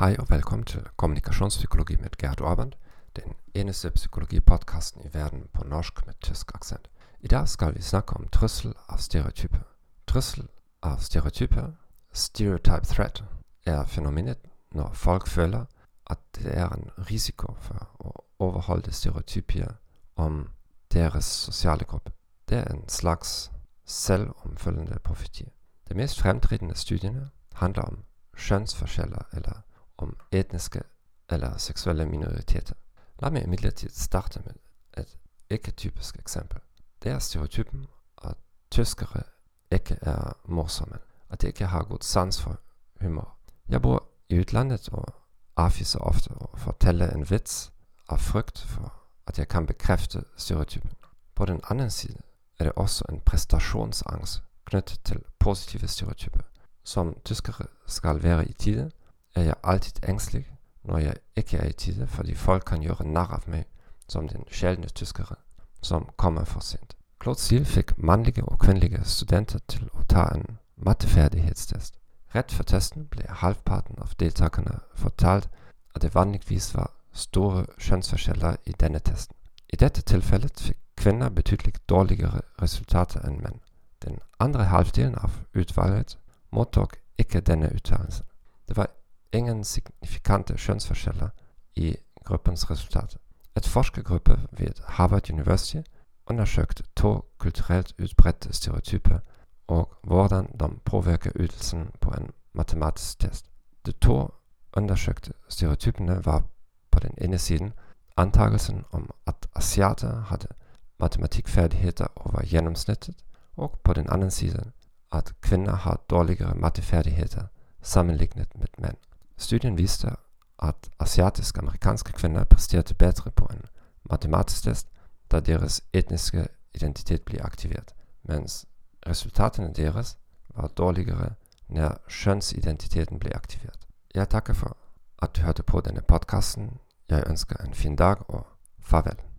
Hei og velkommen til Kommunikationspsykologi med Gerd Orband, den eneste psykologipodcasten i verden på norsk med tysk aksent. I dag skal vi snakke om trussel av stereotyper. Trussel av stereotyper, stereotype threat, er fenomenet når folk føler at det er en risiko for å overholde stereotypier om deres sosiale gruppe. Det er en slags selvomfølgende profeti. De mest fremtredende studiene handler om kjønnsforskjeller eller etniske eller seksuelle minoriteter. Lad mig imidlertid starte med et ikke-typisk eksempel. Det er stereotypen at tyskere ikke er morsomme, at de ikke har god sans for humor. Jeg bor i utlandet og afviser ofte at fortelle en vits af frygt for at jeg kan bekræfte stereotypen. På den anden side er det også en præstationsangst knyttet til positive stereotyper. Som tyskere skal være i tide, er jeg alltid engstelig når jeg ikke er i tide, fordi folk kan gjøre narr av meg som den sjeldne tyskere som kommer for sent. Claude Steele fikk mannlige og kvinnelige studenter til å ta en matteferdighetstest. Rett før testen ble halvparten av deltakerne fortalt at det vanligvis var store kjønnsforskjeller i denne testen. I dette tilfellet fikk kvinner betydelig dårligere resultater enn menn. Den andre halvdelen av utvalget mottok ikke denne uttalelsen. Det var ingen signifikante kjønnsforskjeller i gruppens resultater. Et forskergruppe ved Harvard University undersøkte to kulturelt utbredte stereotyper og hvordan de påvirker ytelsen på en matematisk test. De to undersøkte stereotypene var på den ene siden antakelsen om at asiater hadde matematikkferdigheter over gjennomsnittet, og på den annen side at kvinner har dårligere matteferdigheter sammenlignet med menn. Studien viste at asiatisk-amerikanske kvinner presterte bedre på en matematisk test da deres etniske identitet ble aktivert, mens resultatene deres var dårligere når kjønnsidentiteten ble aktivert. Jeg takker for at du hørte på denne podkasten. Jeg ønsker en fin dag og farvel.